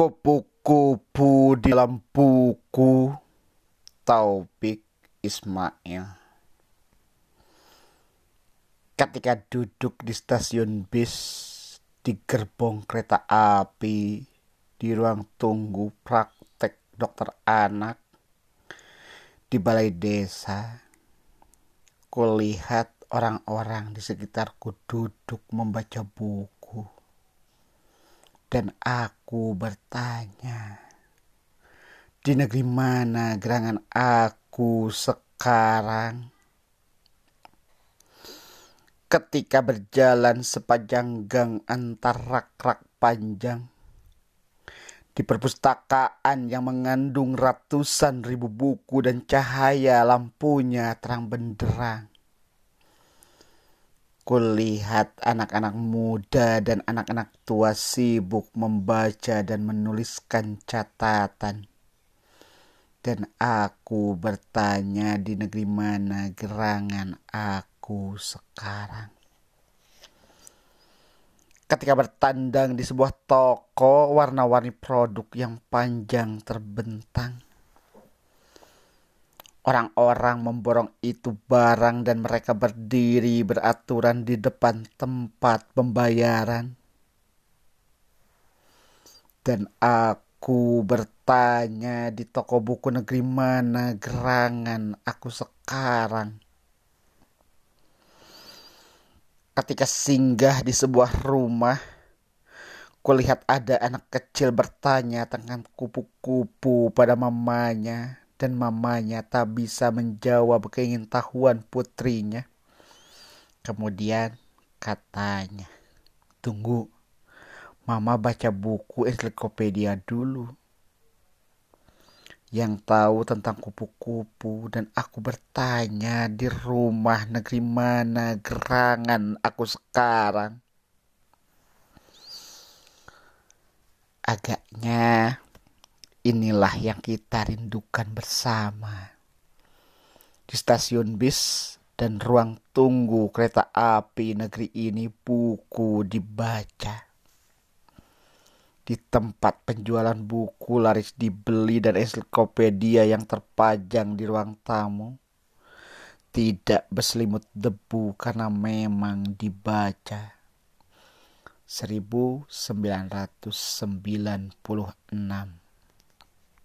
Kupu-kupu di dalam buku Taufik Ismail. Ketika duduk di stasiun bis Di gerbong kereta api Di ruang tunggu praktek dokter anak Di balai desa Kulihat orang-orang di sekitarku duduk membaca buku dan aku bertanya, di negeri mana gerangan aku sekarang? Ketika berjalan sepanjang gang antar rak-rak panjang, di perpustakaan yang mengandung ratusan ribu buku dan cahaya lampunya terang benderang. Kulihat anak-anak muda dan anak-anak tua sibuk membaca dan menuliskan catatan. Dan aku bertanya di negeri mana gerangan aku sekarang. Ketika bertandang di sebuah toko warna-warni produk yang panjang terbentang Orang-orang memborong itu barang dan mereka berdiri beraturan di depan tempat pembayaran. Dan aku bertanya di toko buku negeri mana gerangan aku sekarang. Ketika singgah di sebuah rumah, kulihat ada anak kecil bertanya tentang kupu-kupu pada mamanya dan mamanya tak bisa menjawab keingintahuan putrinya. Kemudian katanya, tunggu, mama baca buku ensiklopedia dulu. Yang tahu tentang kupu-kupu dan aku bertanya di rumah negeri mana gerangan aku sekarang. Agaknya Inilah yang kita rindukan bersama. Di stasiun bis dan ruang tunggu kereta api negeri ini buku dibaca. Di tempat penjualan buku laris dibeli dan ensiklopedia yang terpajang di ruang tamu tidak berselimut debu karena memang dibaca. 1996